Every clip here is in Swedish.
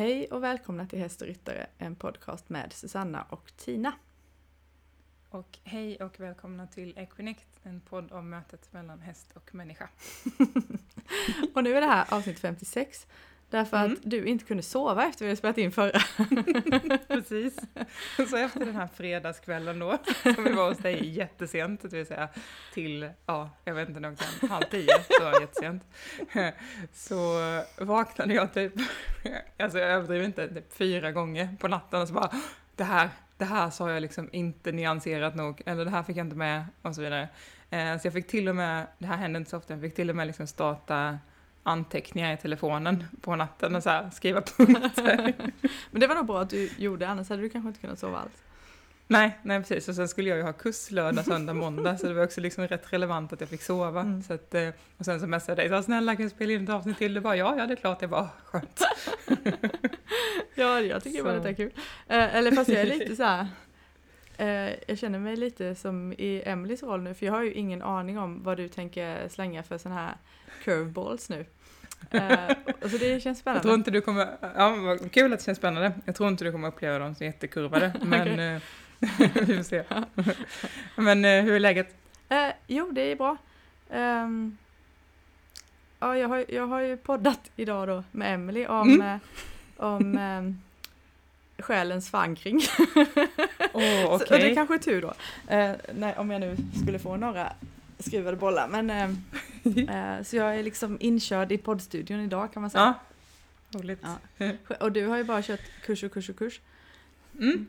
Hej och välkomna till Häst och Ryttare, en podcast med Susanna och Tina. Och hej och välkomna till Equinect, en podd om mötet mellan häst och människa. och nu är det här avsnitt 56, därför mm. att du inte kunde sova efter vi hade spelat in förra. Precis. Så efter den här fredagskvällen då, som vi var hos dig jättesent, det vill säga till, ja, jag vet inte, nog halv tio, så var jättesent. Så vaknade jag typ, alltså jag överdriver inte, typ fyra gånger på natten och så bara, det här, det här sa jag liksom inte nyanserat nog, eller det här fick jag inte med och så vidare. Eh, så jag fick till och med, det här hände inte så ofta, jag fick till och med liksom starta anteckningar i telefonen på natten och så här, skriva punkter. Men det var nog bra att du gjorde, annars hade du kanske inte kunnat sova alls. Nej, nej precis. Och sen skulle jag ju ha kurs lördag, söndag, måndag, så det var också liksom rätt relevant att jag fick sova. Mm. Så att, eh, och sen så messade jag dig, så snälla kan jag spela in ett avsnitt till? Du bara, ja, ja det är klart, det var skönt. ja, jag tycker bara att det är kul. Eh, eller fast jag är lite så här, eh, jag känner mig lite som i Emelies roll nu, för jag har ju ingen aning om vad du tänker slänga för sådana här curveballs nu. Uh, så det känns spännande. Jag tror inte du kommer, ja kul att det känns spännande. Jag tror inte du kommer uppleva dem som jättekurvade, men uh, vi får se. men uh, hur är läget? Jo, det är bra. Um, ja, jag har, jag har ju poddat idag då med Emily om, mm. om um, själens förankring. oh, okay. det kanske är tur då. Nej, om jag nu skulle få några skruvade bollar. Men, äh, så jag är liksom inkörd i poddstudion idag kan man säga. Ja, roligt. Ja. Och du har ju bara kört kurs och kurs och kurs. Mm.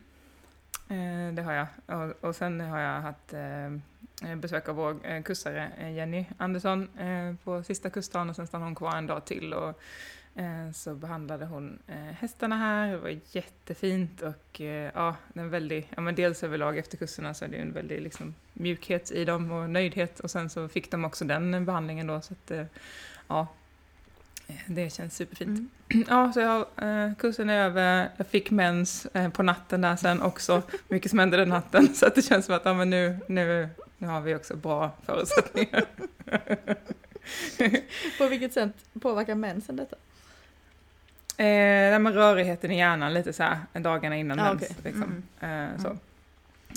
Eh, det har jag. Och, och sen har jag haft eh, besök av vår eh, kursare Jenny Andersson eh, på sista kursdagen och sen stannade hon kvar en dag till. Och, Eh, så behandlade hon eh, hästarna här, det var jättefint och eh, ja, en väldig, ja men dels överlag efter kurserna så är det en väldig liksom, mjukhet i dem och nöjdhet och sen så fick de också den behandlingen då så att ja, det känns superfint. Mm. Ja, så jag, kursen är över, jag fick mens på natten där sen också, mycket som hände den natten så att det känns som att ja, men nu, nu, nu har vi också bra förutsättningar. på vilket sätt påverkar mensen detta? Eh, med rörigheten i hjärnan lite så här dagarna innan ah, mens. Okay. Liksom. Mm. Eh, så.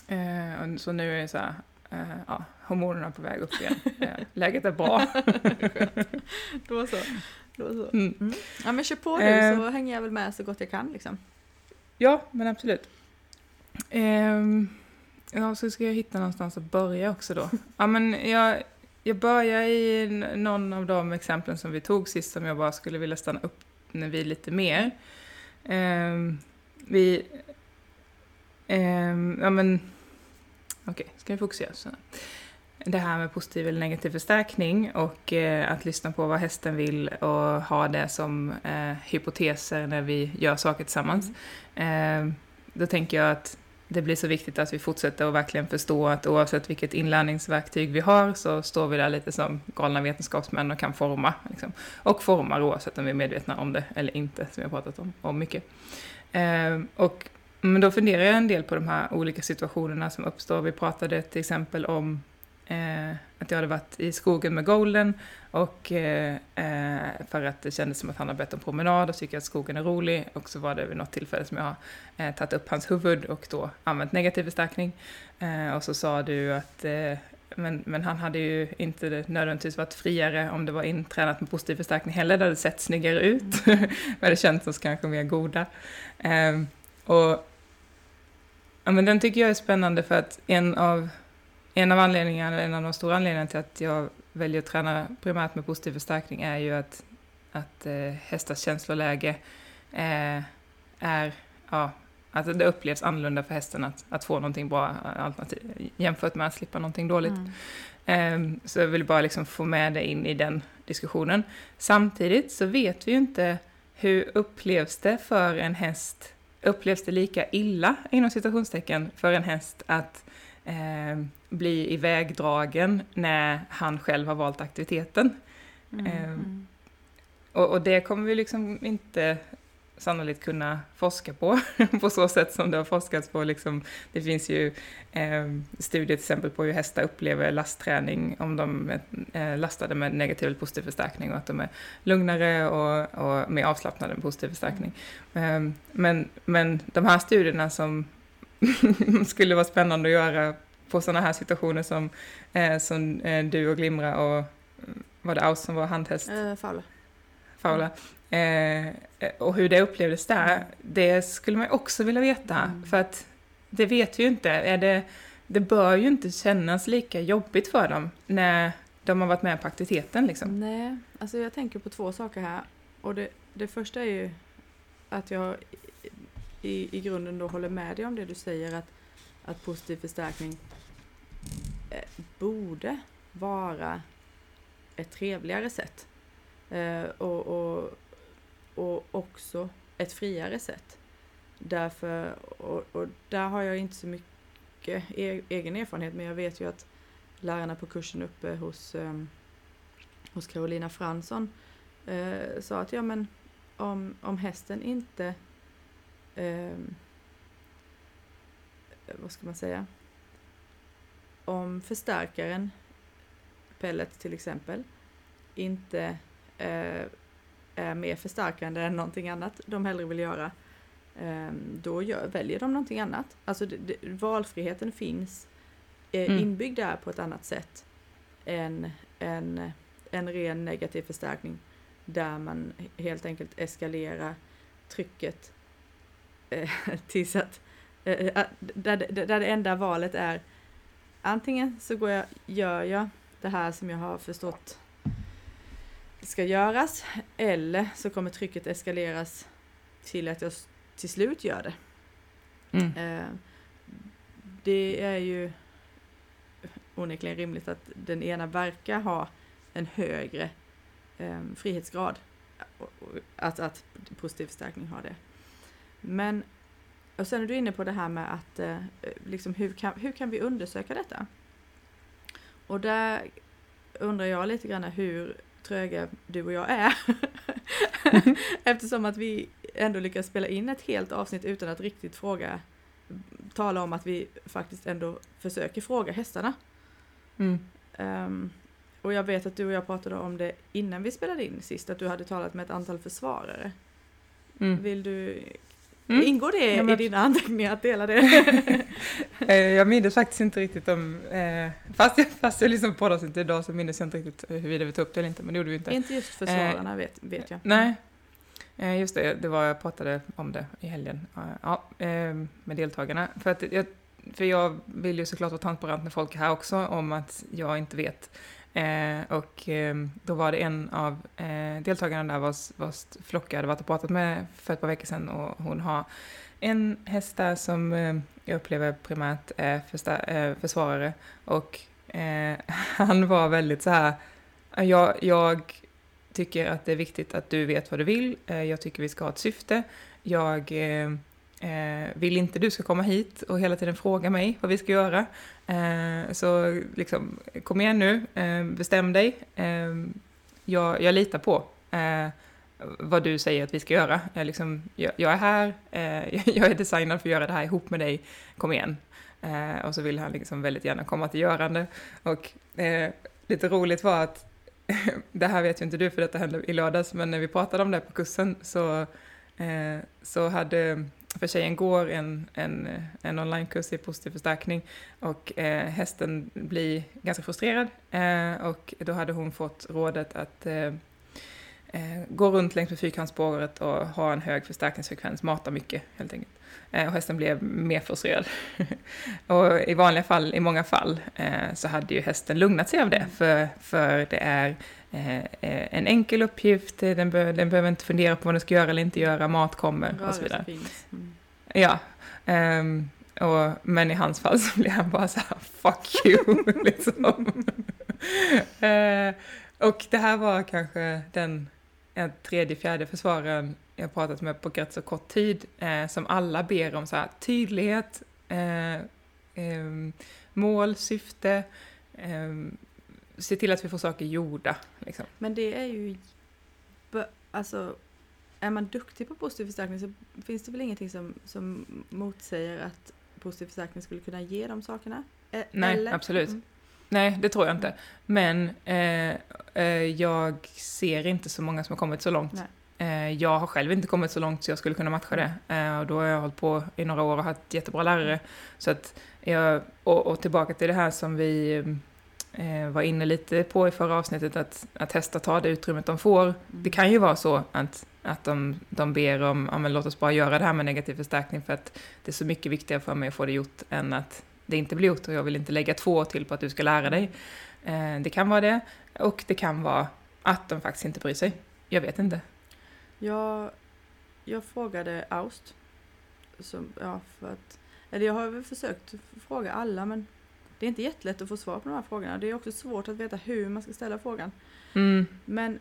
Mm. Eh, så nu är så här, eh, ja, hormonerna på väg upp igen. Eh, läget är bra. Då så. Då så. Mm. mm. Ja men kör på du så eh. hänger jag väl med så gott jag kan liksom. Ja men absolut. Ehm, ja så ska jag hitta någonstans att börja också då. ja men jag, jag börjar i någon av de exemplen som vi tog sist som jag bara skulle vilja stanna upp när vi lite mer. Um, vi... Um, ja men... Okej, okay, ska vi fokusera? Så. Det här med positiv eller negativ förstärkning och uh, att lyssna på vad hästen vill och ha det som uh, hypoteser när vi gör saker tillsammans. Mm. Uh, då tänker jag att det blir så viktigt att vi fortsätter att verkligen förstå att oavsett vilket inlärningsverktyg vi har så står vi där lite som galna vetenskapsmän och kan forma. Liksom. Och formar oavsett om vi är medvetna om det eller inte, som jag pratat om, om mycket. Eh, och, men då funderar jag en del på de här olika situationerna som uppstår. Vi pratade till exempel om eh, att jag hade varit i skogen med Golden och eh, eh, för att det kändes som att han har bett om promenad och tycker att skogen är rolig. Och så var det vid något tillfälle som jag har eh, tagit upp hans huvud och då använt negativ förstärkning. Eh, och så sa du att eh, men, men han hade ju inte nödvändigtvis varit friare om det var intränat med positiv förstärkning heller, det hade sett snyggare ut. Mm. men det känns som kanske mer goda. Och ja, men den tycker jag är spännande för att en av en av anledningarna, en av de stora anledningarna till att jag väljer att träna primärt med positiv förstärkning är ju att, att eh, hästars känsloläge eh, är, ja, att det upplevs annorlunda för hästen att, att få någonting bra alternativ jämfört med att slippa någonting dåligt. Mm. Eh, så jag vill bara liksom få med det in i den diskussionen. Samtidigt så vet vi ju inte hur upplevs det för en häst, upplevs det lika illa inom citationstecken för en häst att eh, bli ivägdragen när han själv har valt aktiviteten. Mm, eh, mm. Och, och, det kommer vi liksom inte sannolikt kunna forska på, på så sätt som det har forskats på. Liksom, det finns ju eh, studier till exempel på hur hästar upplever lastträning, om de är eh, lastade med negativ eller positiv förstärkning och att de är lugnare och, och mer avslappnade med positiv förstärkning. Eh, men, men de här studierna som skulle vara spännande att göra på sådana här situationer som, eh, som eh, du och Glimra och var det Aus som var handhäst? Eh, Faula. Faula. Eh, och hur det upplevdes där, det skulle man också vilja veta. Mm. För att det vet vi ju inte. Är det, det bör ju inte kännas lika jobbigt för dem när de har varit med på aktiviteten. Liksom. Nej, alltså jag tänker på två saker här. Och det, det första är ju att jag i, i grunden då håller med dig om det du säger att, att positiv förstärkning eh, borde vara ett trevligare sätt. Eh, och, och, och också ett friare sätt. Därför, och, och, där har jag inte så mycket e egen erfarenhet men jag vet ju att lärarna på kursen uppe hos, eh, hos Carolina Fransson eh, sa att ja men om, om hästen inte eh, vad ska man säga om förstärkaren pellet till exempel inte eh, är mer förstärkande än någonting annat de hellre vill göra, eh, då gör, väljer de någonting annat. Alltså det, det, valfriheten finns eh, mm. inbyggd där på ett annat sätt än en, en ren negativ förstärkning där man helt enkelt eskalerar trycket eh, tills att där, där, där det enda valet är antingen så går jag, gör jag det här som jag har förstått ska göras eller så kommer trycket eskaleras till att jag till slut gör det. Mm. Eh, det är ju onekligen rimligt att den ena verkar ha en högre eh, frihetsgrad. Att, att positiv förstärkning har det. Men, och sen är du inne på det här med att eh, liksom hur, kan, hur kan vi undersöka detta? Och där undrar jag lite grann hur tröga du och jag är. Eftersom att vi ändå lyckas spela in ett helt avsnitt utan att riktigt fråga, tala om att vi faktiskt ändå försöker fråga hästarna. Mm. Um, och jag vet att du och jag pratade om det innan vi spelade in sist, att du hade talat med ett antal försvarare. Mm. Vill du Mm. Ingår det ja, men... i dina anteckningar att dela det? Eh, jag minns faktiskt inte riktigt om, eh, fast jag, fast jag lyssnade på inte idag så minns jag inte riktigt huruvida vi tog upp det eller inte, men det gjorde vi inte. Inte just försvararna eh, vet, vet jag. Nej, eh, just det, det var jag pratade om det i helgen, ja, eh, med deltagarna. För, att jag, för jag vill ju såklart vara transparent med folk här också om att jag inte vet Eh, och eh, då var det en av eh, deltagarna där vars, vars flock jag hade varit och pratat med för ett par veckor sedan och hon har en häst där som eh, jag upplever primärt är första, eh, försvarare. Och eh, han var väldigt så här, jag, jag tycker att det är viktigt att du vet vad du vill, eh, jag tycker vi ska ha ett syfte, jag Eh, Eh, vill inte du ska komma hit och hela tiden fråga mig vad vi ska göra. Eh, så liksom, kom igen nu, eh, bestäm dig. Eh, jag, jag litar på eh, vad du säger att vi ska göra. Jag, liksom, jag, jag är här, eh, jag är designad för att göra det här ihop med dig, kom igen. Eh, och så vill han liksom väldigt gärna komma till görande. Och eh, lite roligt var att, det här vet ju inte du för detta hände i lördags, men när vi pratade om det på kursen så, så hade för tjejen går en, en, en onlinekurs i positiv förstärkning och eh, hästen blir ganska frustrerad eh, och då hade hon fått rådet att eh, eh gå runt längs med fyrkantsspåret och ha en hög förstärkningsfrekvens, mata mycket helt enkelt. Eh, och hästen blev mer frustrerad. och i vanliga fall, i många fall, eh, så hade ju hästen lugnat sig av det, för, för det är en enkel uppgift, den, be den behöver inte fundera på vad den ska göra eller inte göra, mat kommer och så vidare. Mm. Ja. Um, och, men i hans fall så blir han bara så här, fuck you, liksom. uh, och det här var kanske den tredje, fjärde försvararen jag pratat med på rätt så kort tid, eh, som alla ber om så här, tydlighet, eh, eh, mål, syfte, se till att vi får saker gjorda. Liksom. Men det är ju, alltså är man duktig på positiv förstärkning så finns det väl ingenting som, som motsäger att positiv förstärkning skulle kunna ge de sakerna? E Nej, Eller? absolut. Mm. Nej, det tror jag inte. Men eh, eh, jag ser inte så många som har kommit så långt. Eh, jag har själv inte kommit så långt så jag skulle kunna matcha det. Eh, och då har jag hållit på i några år och haft jättebra lärare. Så att jag, och, och tillbaka till det här som vi var inne lite på i förra avsnittet, att, att hästar tar det utrymmet de får. Mm. Det kan ju vara så att, att de, de ber om, ja men låt oss bara göra det här med negativ förstärkning för att det är så mycket viktigare för mig att få det gjort än att det inte blir gjort och jag vill inte lägga två år till på att du ska lära dig. Eh, det kan vara det, och det kan vara att de faktiskt inte bryr sig. Jag vet inte. Jag, jag frågade Aust, som, ja, för att, eller jag har väl försökt fråga alla men det är inte jättelätt att få svar på de här frågorna. Det är också svårt att veta hur man ska ställa frågan. Mm. Men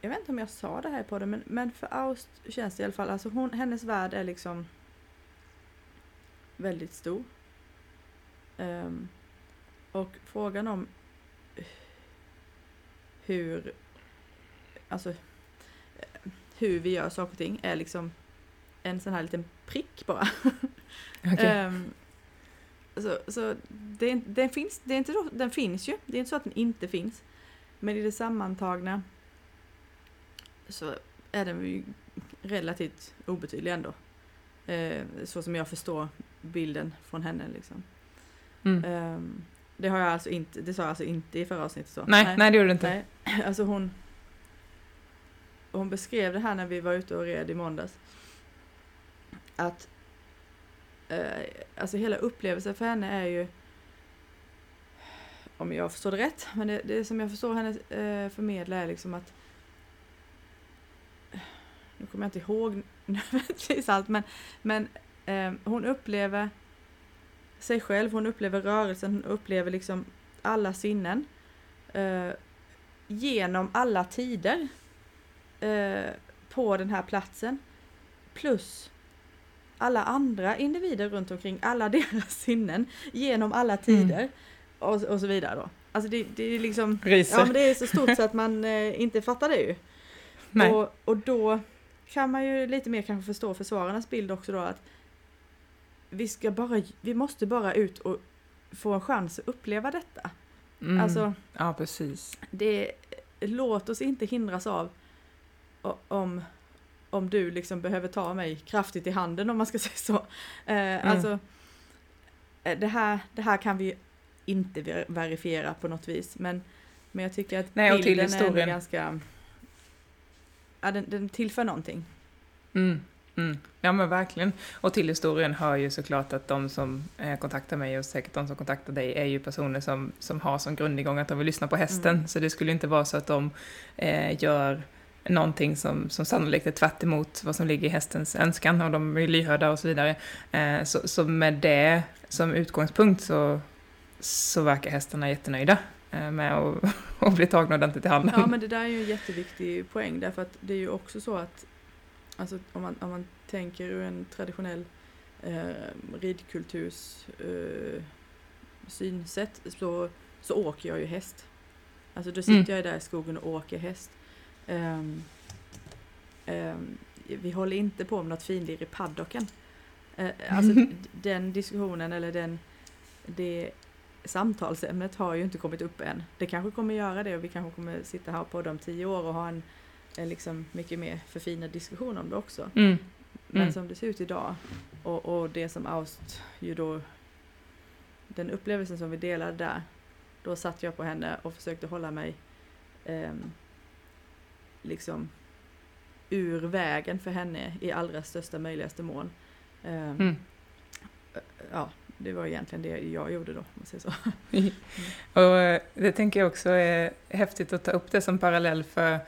jag vet inte om jag sa det här på det, men, men för Aust känns det i alla fall, alltså hon, hennes värld är liksom väldigt stor. Um, och frågan om hur, alltså hur vi gör saker och ting är liksom en sån här liten prick bara. Okay. um, ehm, så så det, den, finns, det är inte den finns ju, det är inte så att den inte finns. Men i det sammantagna så är den ju relativt obetydlig ändå. Eh, så som jag förstår bilden från henne liksom. Mm. Um, det har jag alltså inte, det sa jag alltså inte i förra avsnittet så. Nej, nej, nej det gjorde du inte. Nej. Alltså hon, hon beskrev det här när vi var ute och red i måndags. Att Eh, alltså hela upplevelsen för henne är ju om jag förstår det rätt, men det, det som jag förstår henne eh, förmedla är liksom att nu kommer jag inte ihåg nödvändigtvis allt, men, men eh, hon upplever sig själv, hon upplever rörelsen, hon upplever liksom alla sinnen eh, genom alla tider eh, på den här platsen. Plus alla andra individer runt omkring, alla deras sinnen genom alla mm. tider mm. och, och så vidare då. Alltså det, det är liksom, Riser. ja men det är så stort så att man eh, inte fattar det ju. Nej. Och, och då kan man ju lite mer kanske förstå försvararnas bild också då att vi ska bara, vi måste bara ut och få en chans att uppleva detta. Mm. Alltså, ja precis. Det, låt oss inte hindras av om, om du liksom behöver ta mig kraftigt i handen om man ska säga så. Eh, mm. Alltså, eh, det här, det här kan vi inte verifiera på något vis, men, men jag tycker att Nej, bilden är ganska... Ja, den, den tillför någonting. Mm. Mm. Ja men verkligen. Och till historien hör ju såklart att de som eh, kontaktar mig och säkert de som kontaktar dig är ju personer som, som har som grundigång att de vill lyssna på hästen. Mm. Så det skulle inte vara så att de eh, gör någonting som, som sannolikt är tvärt vad som ligger i hästens önskan och de är lyhörda och så vidare. Eh, så, så med det som utgångspunkt så, så verkar hästarna jättenöjda eh, med att, att bli tagna ordentligt i handen. Ja men det där är ju en jätteviktig poäng därför att det är ju också så att Alltså om man, om man tänker ur en traditionell eh, ridkulturs eh, synsätt så, så åker jag ju häst. Alltså då sitter mm. jag där i skogen och åker häst. Um, um, vi håller inte på med något finlir i paddocken. Uh, alltså den diskussionen eller den, det samtalsämnet har ju inte kommit upp än. Det kanske kommer göra det och vi kanske kommer sitta här på de tio år och ha en en liksom mycket mer förfinad diskussion om det också. Mm. Men mm. som det ser ut idag och, och det som Aust ju då den upplevelsen som vi delade där då satt jag på henne och försökte hålla mig eh, liksom ur vägen för henne i allra största möjligaste mån. Eh, mm. Ja, det var egentligen det jag gjorde då, om man säger så. Och eh, det tänker jag också är häftigt att ta upp det som parallell för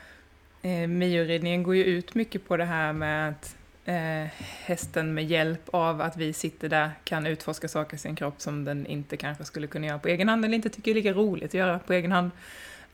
Eh, Mioridningen går ju ut mycket på det här med att eh, hästen med hjälp av att vi sitter där kan utforska saker i sin kropp som den inte kanske skulle kunna göra på egen hand eller inte tycker är lika roligt att göra på egen hand.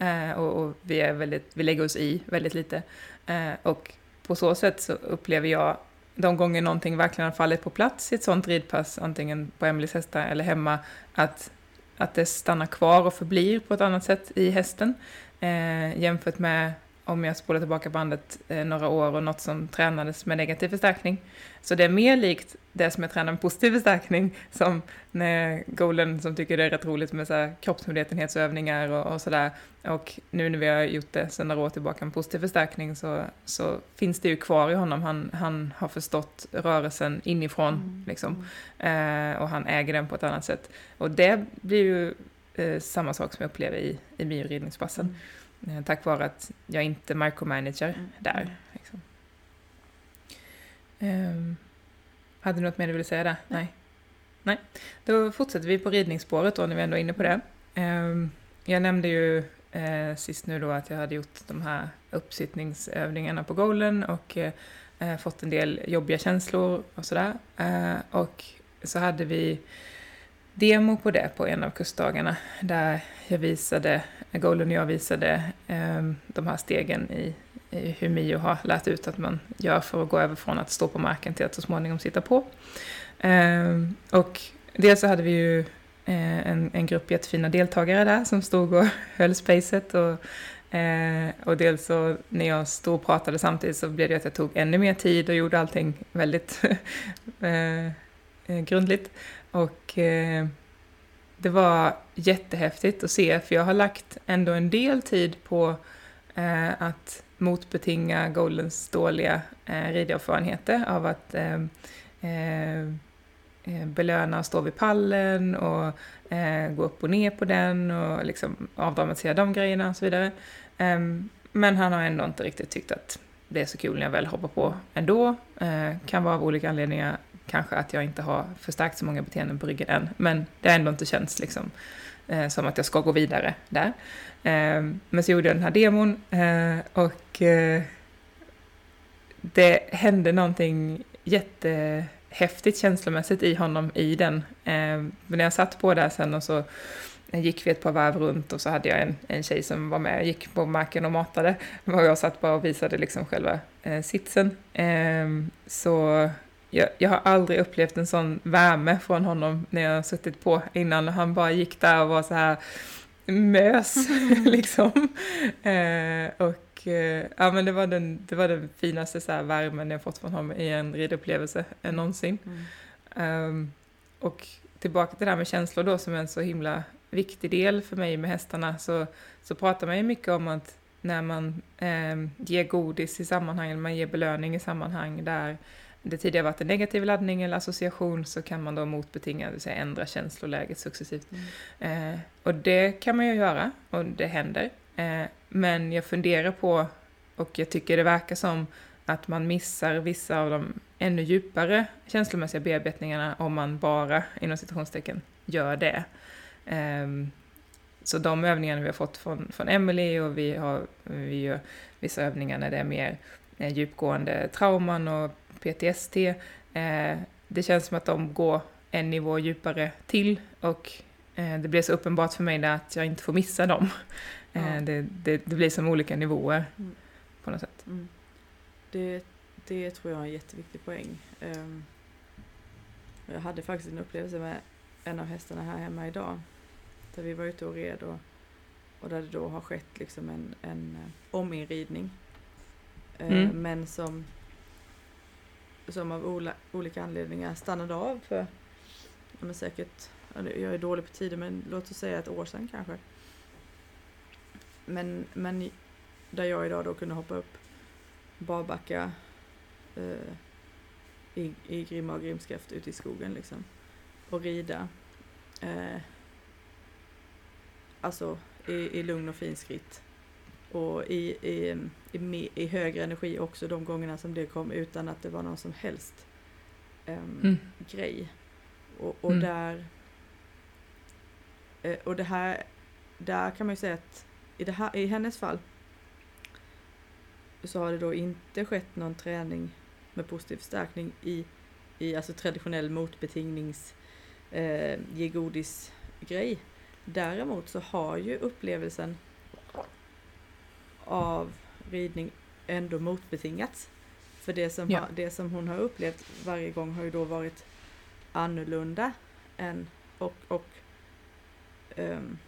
Eh, och, och, vi, är väldigt, vi lägger oss i väldigt lite. Eh, och på så sätt så upplever jag de gånger någonting verkligen har fallit på plats i ett sånt ridpass, antingen på Emelies hästar eller hemma, att, att det stannar kvar och förblir på ett annat sätt i hästen. Eh, jämfört med om jag spolar tillbaka bandet eh, några år och något som tränades med negativ förstärkning. Så det är mer likt det som jag tränar med positiv förstärkning, som när Golen som tycker det är rätt roligt med så här kroppsmedvetenhetsövningar och, och sådär. Och nu när vi har gjort det sedan några år tillbaka med positiv förstärkning så, så finns det ju kvar i honom. Han, han har förstått rörelsen inifrån, mm. liksom. Eh, och han äger den på ett annat sätt. Och det blir ju eh, samma sak som jag upplever i, i bioridningspassen. Mm. Eh, tack vare att jag inte micromanager mm. där. Mm. Liksom. Um, hade du något mer du ville säga där? Nej. Nej. Då fortsätter vi på ridningsspåret då när vi ändå är inne på det. Um, jag nämnde ju eh, sist nu då att jag hade gjort de här uppsittningsövningarna på goalen och eh, fått en del jobbiga känslor och sådär. Eh, och så hade vi demo på det på en av kursdagarna där jag visade, Golden och jag visade eh, de här stegen i, i hur Mio har lärt ut att man gör för att gå över från att stå på marken till att så småningom sitta på. Eh, och dels så hade vi ju eh, en, en grupp jättefina deltagare där som stod och höll spacet och Eh, och dels så när jag stod och pratade samtidigt så blev det att jag tog ännu mer tid och gjorde allting väldigt eh, eh, grundligt. Och eh, det var jättehäftigt att se, för jag har lagt ändå en del tid på eh, att motbetinga Goldens dåliga eh, riderfarenheter av att eh, eh, eh belöna att stå vid pallen och eh, gå upp och ner på den och liksom avdramatisera de grejerna och så vidare. Ehm, men han har ändå inte riktigt tyckt att det är så kul när jag väl hoppar på ändå. Eh, kan vara av olika anledningar kanske att jag inte har förstärkt så många beteenden på ryggen än, men det har ändå inte känts liksom, eh, som att jag ska gå vidare där. Eh, men så gjorde jag den här demon eh, och eh, det hände någonting jättehäftigt känslomässigt i honom i den. Eh, men när jag satt på där sen och så gick vi ett par varv runt och så hade jag en, en tjej som var med, gick på marken och matade. Och jag satt bara och visade liksom själva eh, sitsen. Eh, så jag, jag, har aldrig upplevt en sån värme från honom när jag har suttit på innan. Han bara gick där och var så här mös, liksom. Eh, och eh, ja, men det var den, det var den finaste så här, värmen jag fått från honom i en ridupplevelse än någonsin. Mm. Um, och tillbaka till det här med känslor då som är en så himla viktig del för mig med hästarna så, så pratar man ju mycket om att när man eh, ger godis i sammanhang, man ger belöning i sammanhang där det tidigare varit en negativ laddning eller association så kan man då motbetinga, det vill säga ändra känsloläget successivt. Mm. Eh, och det kan man ju göra och det händer. Eh, men jag funderar på, och jag tycker det verkar som att man missar vissa av de ännu djupare känslomässiga bearbetningarna om man bara, inom citationstecken, gör det. Eh, så de övningarna vi har fått från, från Emily och vi, har, vi gör vissa övningar när det är mer eh, djupgående trauman och PTSD. Eh, det känns som att de går en nivå djupare till och eh, det blir så uppenbart för mig att jag inte får missa dem. Ja. Eh, det, det, det, blir som olika nivåer mm. på något sätt. Mm. Det, det tror jag är en jätteviktig poäng. Um, jag hade faktiskt en upplevelse med en av hästarna här hemma idag. Där vi var ute och red och, och där det då har skett liksom en, en uh, ominridning. Uh, mm. Men som som av ola, olika anledningar stannade av för ja, men säkert, jag är dålig på tider men låt oss säga ett år sedan kanske. Men, men där jag idag då kunde hoppa upp barbacka eh, i, i grimma och grimskaft ute i skogen liksom och rida. Eh, alltså i, i lugn och fin skritt och i, i, i, i, högre energi också de gångerna som det kom utan att det var någon som helst um, mm. grej. Och, och mm. där eh, och det här, där kan man ju säga att i, det här, i hennes fall så har det då inte skett någon träning med positiv förstärkning i, i alltså traditionell motbetingnings eh, ge godis grej. Däremot så har ju upplevelsen av ridning ändå motbetingats. För det som, ja. har, det som hon har upplevt varje gång har ju då varit annorlunda än och, och um,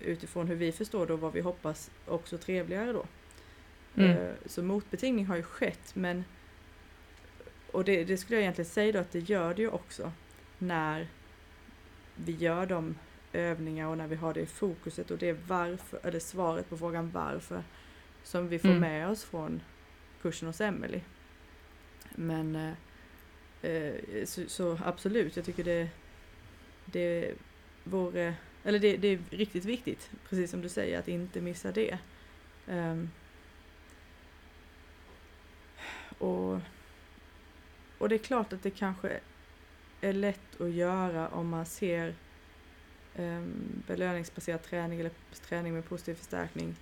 utifrån hur vi förstår och vad vi hoppas också trevligare då. Mm. Eh, Så motbetingning har ju skett men och det, det skulle jag egentligen säga då att det gör det ju också när vi gör de övningar och när vi har det i fokuset och det är varför, eller svaret på frågan varför som vi får Mm. med oss från kursen hos Emily. Men eh, eh, så, så absolut, jag tycker det, det vore, eller det, det är riktigt viktigt, precis som du säger, att inte missa det. Ehm, och, och det är klart att det kanske är lätt att göra om man ser um, belöningsbaserad träning eller träning med positiv förstärkning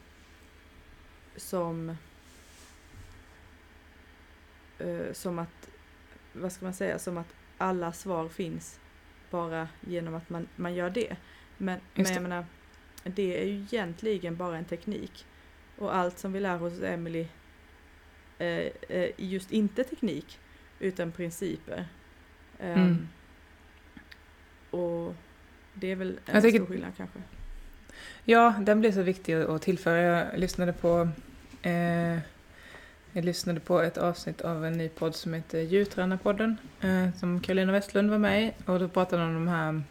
som eh, som att, vad ska man säga, som att alla svar finns bara genom att man, man gör det. Men, men Just jag det. menar, det är ju egentligen bara en teknik. Och allt som vi lär hos Emily eh, är just inte teknik utan principer. Ehm, Mm. Och det är väl en Jag tycker- stor skillnad kanske. Ja, den blev så viktig att tillföra. Jag lyssnade på eh, jag lyssnade på ett avsnitt av en ny podd som heter Djurtränarpodden eh, som Karolina Westlund var med i och då pratade de om de här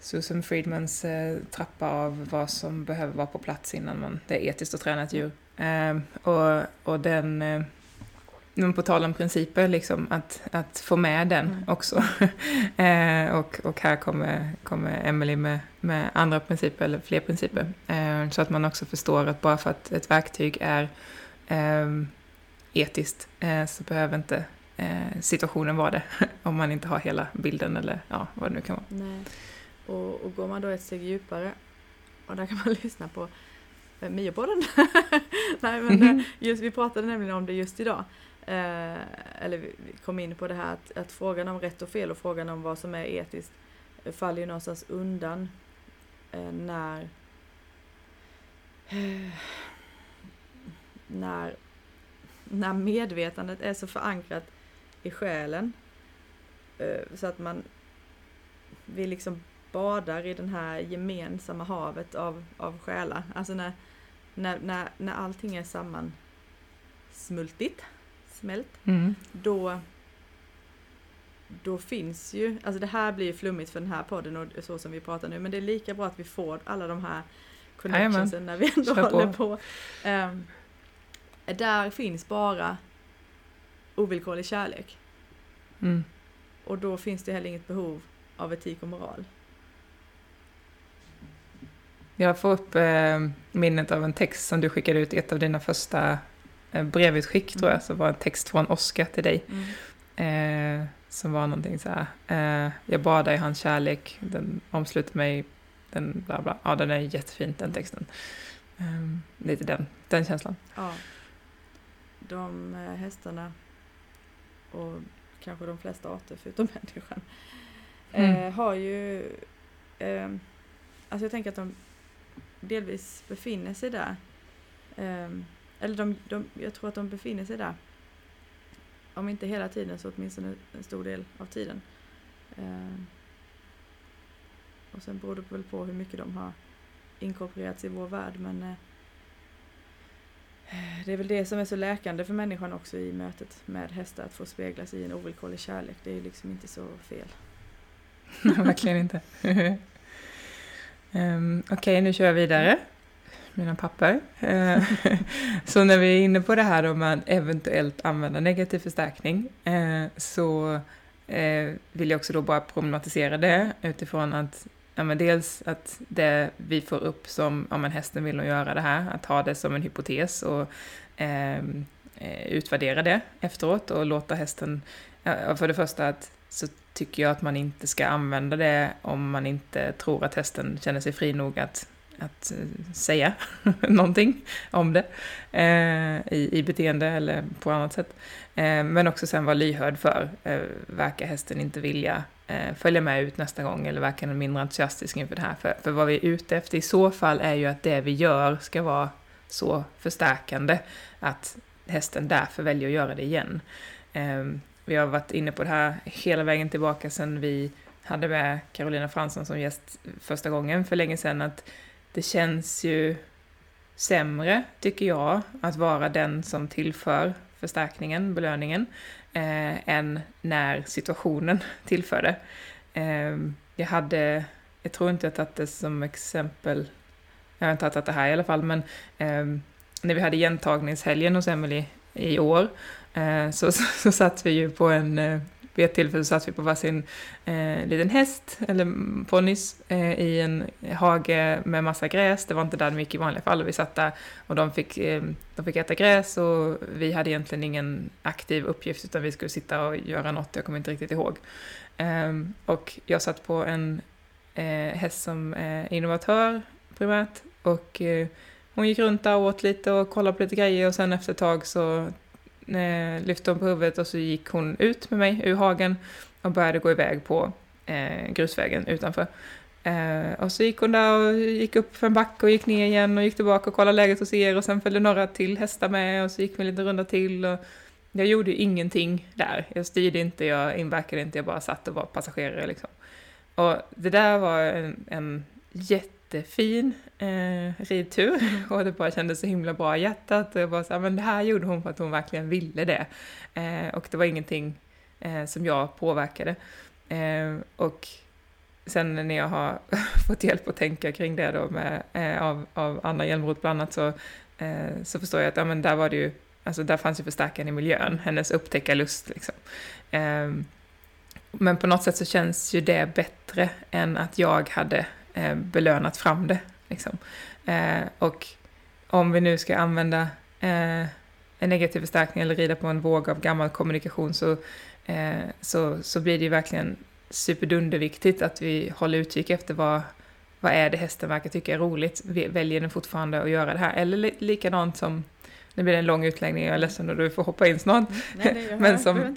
Susan Friedmans eh, trappa av vad som behöver vara på plats innan man, det är etiskt att träna ett djur. Eh, och, och den, eh, men på tal om principer, liksom, att, att få med den Mm. också. eh, och, och här kommer, kommer Emily med, med andra principer, eller fler principer. Eh, så att man också förstår att bara för att ett verktyg är eh, etiskt så behöver inte eh, situationen vara det. om man inte har hela bilden eller ja, vad det nu kan vara. Nej. Och, och går man då ett steg djupare och där kan man lyssna på eh, Miopodden. Nej men eh, just, vi pratade nämligen om det just idag. Eh, eller vi kom in på det här att, att frågan om rätt och fel och frågan om vad som är etiskt eh, faller ju någonstans undan eh, när eh, när, när medvetandet är så förankrat i själen eh, så att man vi liksom badar i den här gemensamma havet av, av själar. Alltså när, när, när, när allting är sammansmultigt, smält, Mm. då då finns ju, alltså det här blir flummigt för den här podden och så som vi pratar nu, men det är lika bra att vi får alla de här connectionsen när vi ändå Kör på. håller på. Ehm, där finns bara ovillkorlig kärlek. Mm. Och då finns det heller inget behov av etik och moral. Jag får upp eh, minnet av en text som du skickade ut i ett av dina första eh, brevutskick tror jag, Mm. som var en text från Oskar till dig. Eh, som var någonting så här, eh, jag badar i hans kärlek, den omsluter mig, den bla bla. Ja, den är jättefin den texten. Eh, lite den, den känslan. Ja. De eh, hästarna och kanske de flesta arter förutom människan Mm. eh, har ju eh, Alltså jag tänker att de delvis befinner sig där. Eller de, de, jag tror att de befinner sig där. Om inte hela tiden så åtminstone en stor del av tiden. Eh, och sen beror det väl på hur mycket de har inkorporerats i vår värld men eh, det är väl det som är så läkande för människan också i mötet med hästar, att få speglas i en ovillkorlig kärlek. Det är ju liksom inte så fel. Verkligen inte. um, Okej, nu kör jag vidare. Mina papper. Eh, så när vi är inne på det här om att eventuellt använda negativ förstärkning eh, så eh, vill jag också då bara problematisera det utifrån att ja, men dels att det vi får upp som, ja men hästen vill nog göra det här, att ha det som en hypotes och ehm, eh, utvärdera det efteråt och låta hästen, ja, för det första att så tycker jag att man inte ska använda det om man inte tror att hästen känner sig fri nog att, att eh, säga någonting om det eh, i, i beteende eller på annat sätt. Eh, men också sen vara lyhörd för, eh, verkar hästen inte vilja eh, följa med ut nästa gång eller verkar den mindre entusiastisk inför det här? För, för vad vi är ute efter i så fall är ju att det vi gör ska vara så förstärkande att hästen därför väljer att göra det igen. Eh, vi har varit inne på det här hela vägen tillbaka sedan vi hade med Carolina Fransson som gäst första gången för länge sedan, att det känns ju sämre, tycker jag, att vara den som tillför förstärkningen, belöningen, eh, än när situationen tillför det. Eh, jag hade, jag tror inte jag tagit det som exempel, jag har inte tagit det här i alla fall, men eh, när vi hade gentagningshelgen hos Emily i år, eh, så, så, så satt vi ju på en eh, vid ett tillfälle satt vi på varsin eh, liten häst, eller ponnys, eh, i en hage med massa gräs. Det var inte där de gick i vanliga fall. Vi satt där och de fick, eh, de fick äta gräs och vi hade egentligen ingen aktiv uppgift utan vi skulle sitta och göra något, jag kommer inte riktigt ihåg. Ehm, och jag satt på en eh, häst som innovatör primärt och eh, hon gick runt där och åt lite och kollade på lite grejer och sen efter ett tag så eh, lyfte hon på huvudet och så gick hon ut med mig ur hagen och började gå iväg på eh, grusvägen utanför. Eh, och så gick hon där och gick upp för en backe och gick ner igen och gick tillbaka och kollade läget hos er och sen följde några till hästar med och så gick vi en liten runda till. Och jag gjorde ju ingenting där. Jag styrde inte, jag inverkade inte, jag bara satt och var passagerare liksom. Och det där var en, en jätte jättefin eh, ridtur mm. och det bara kändes så himla bra i hjärtat. Och jag bara så här, men det här gjorde hon för att hon verkligen ville det. Eh, och det var ingenting eh, som jag påverkade. Eh, och sen när jag har fått hjälp att tänka kring det då med, eh, av, av Anna Hjelmroth bland annat så, eh, så förstår jag att ja, men där var det ju, alltså där fanns ju förstärkaren i miljön, hennes upptäckarlust liksom. men på något sätt så känns ju det bättre än att jag hade eh, belönat fram det. Liksom. Eh, och om vi nu ska använda eh, en negativ förstärkning eller rida på en våg av gammal kommunikation så, eh, så, så blir det ju verkligen superdunderviktigt att vi håller utkik efter vad, vad är det hästen verkar tycka är roligt. Väljer den fortfarande att göra det här? Eller likadant som nu blir det en lång utläggning, jag är ledsen och du får hoppa in snart. Nej, Men som,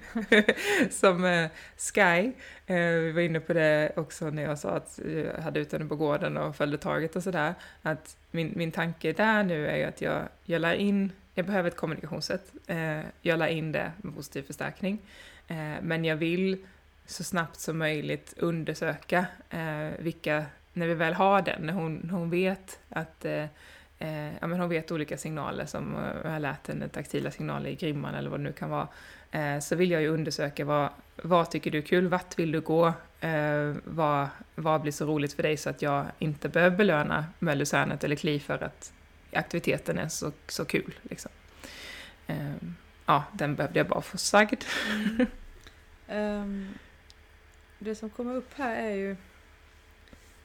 som uh, Sky, uh, vi var inne på det också när jag sa att jag hade ut henne på gården och följde taget och sådär, att min, min tanke där nu är ju att jag, jag lär in, jag behöver ett kommunikationssätt, uh, jag lär in det med positiv förstärkning, men jag vill så snabbt som möjligt undersöka vilka, när vi väl har den, när hon, hon vet att eh, ja, men hon vet olika signaler som jag har lärt henne, taktila signaler i grimman eller vad det nu kan vara. Eh, så vill jag ju undersöka vad, vad tycker du är kul, vart vill du gå, eh, vad, vad blir så roligt för dig så att jag inte behöver belöna Möllusernet eller Kli för att aktiviteten är så, så kul. Liksom. Eh, ja, den behövde jag bara få sagd. Mm. um, det som kommer upp här är ju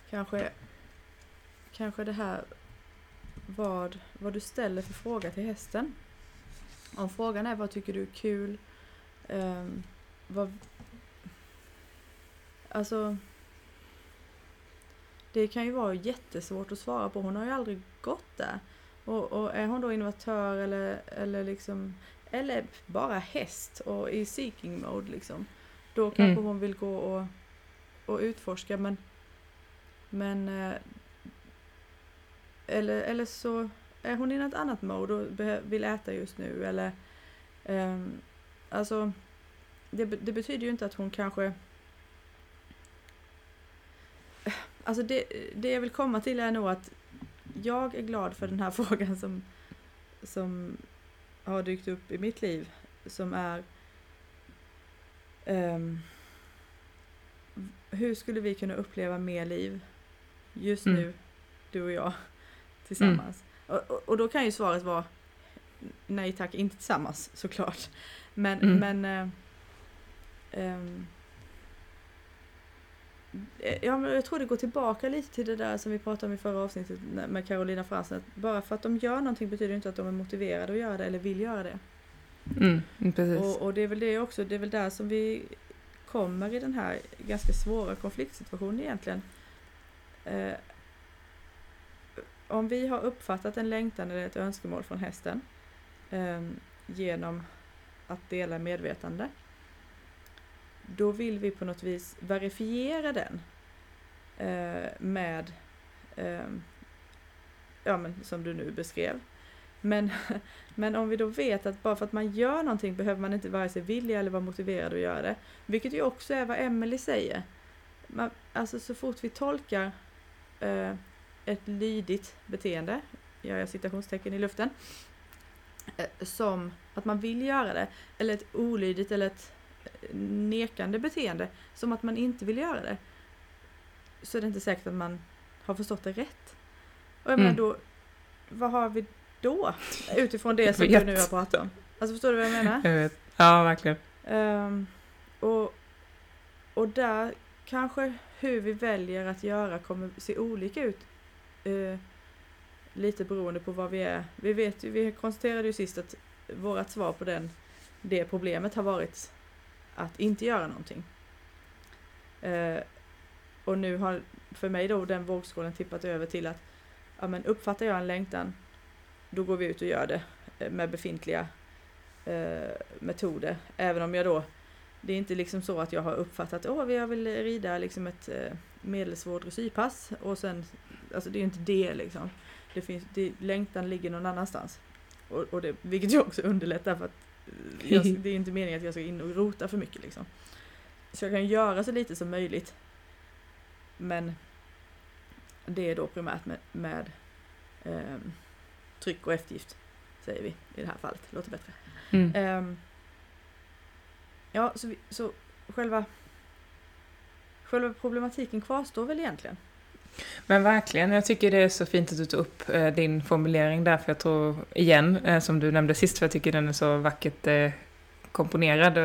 kanske, kanske det här vad, vad du ställer för fråga till hästen. Om frågan är vad tycker du är kul? Um, vad, alltså det kan ju vara jättesvårt att svara på. Hon har ju aldrig gått där. Och, och är hon då innovatör eller, eller liksom eller bara häst och i seeking mode liksom. Då kanske mm. hon vill gå och, och utforska men men eh, eller, eller så är hon i något annat mode och vill äta just nu eller um, Alltså det, det, betyder ju inte att hon kanske Alltså det, det jag vill komma till är nog att jag är glad för den här frågan som, som har dykt upp i mitt liv som är um, Hur skulle vi kunna uppleva mer liv just mm. nu, du och jag? Tillsammans. Mm. Och, och, och, då kan ju svaret vara nej tack, inte tillsammans såklart. Men, mm. men ähm, Ja, men jag tror det går tillbaka lite till det där som vi pratade om i förra avsnittet med Carolina Fransen. Att bara för att de gör någonting betyder inte att de är motiverade att göra det eller vill göra det. Mm, precis. Och, och, det är väl det också, det är väl där som vi kommer i den här ganska svåra konfliktsituationen egentligen. Eh, om vi har uppfattat en längtan eller ett önskemål från hästen eh, genom att dela medvetande då vill vi på något vis verifiera den eh, med, eh, ja men som du nu beskrev. Men, men om vi då vet att bara för att man gör någonting behöver man inte vare sig vilja eller vara motiverad att göra det. Vilket ju också är vad Emelie säger. Man, alltså så fort vi tolkar eh, ett lydigt beteende, gör jag citationstecken i luften, eh, som att man vill göra det, eller ett olydigt eller ett eh, nekande beteende, som att man inte vill göra det, så är det inte säkert att man har förstått det rätt. Och jag Mm. menar då, vad har vi då? Utifrån det som du nu har pratat om. Alltså förstår du vad jag menar? Jag vet. Ja, verkligen. Ehm, och, och där kanske hur vi väljer att göra kommer se olika ut eh, lite beroende på vad vi är. Vi vet ju, vi konstaterade ju sist att vårt svar på den, det problemet har varit att inte göra någonting. Eh, och nu har för mig då den vågskålen tippat över till att ja, men uppfattar jag en längtan då går vi ut och gör det eh, med befintliga eh, metoder. Även om jag då, det är inte liksom så att jag har uppfattat att jag vill rida liksom ett eh, medelsvår dressyrpass och sen, alltså det är inte det liksom. Det finns, det, längtan ligger någon annanstans. Och, och det, vilket ju också underlättar för att eh, jag, det är inte meningen att jag ska in och rota för mycket liksom. Så jag kan göra så lite som möjligt. Men det är då primärt med, med ehm, tryck och eftergift, säger vi i det här fallet. Låter bättre. Mm. Ehm, ja, så, vi, så själva, själva problematiken kvarstår väl egentligen. Men verkligen, jag tycker det är så fint att du tog upp eh, din formulering där, för jag tror, igen, eh, som du nämnde sist, för jag tycker den är så vackert eh, komponerad.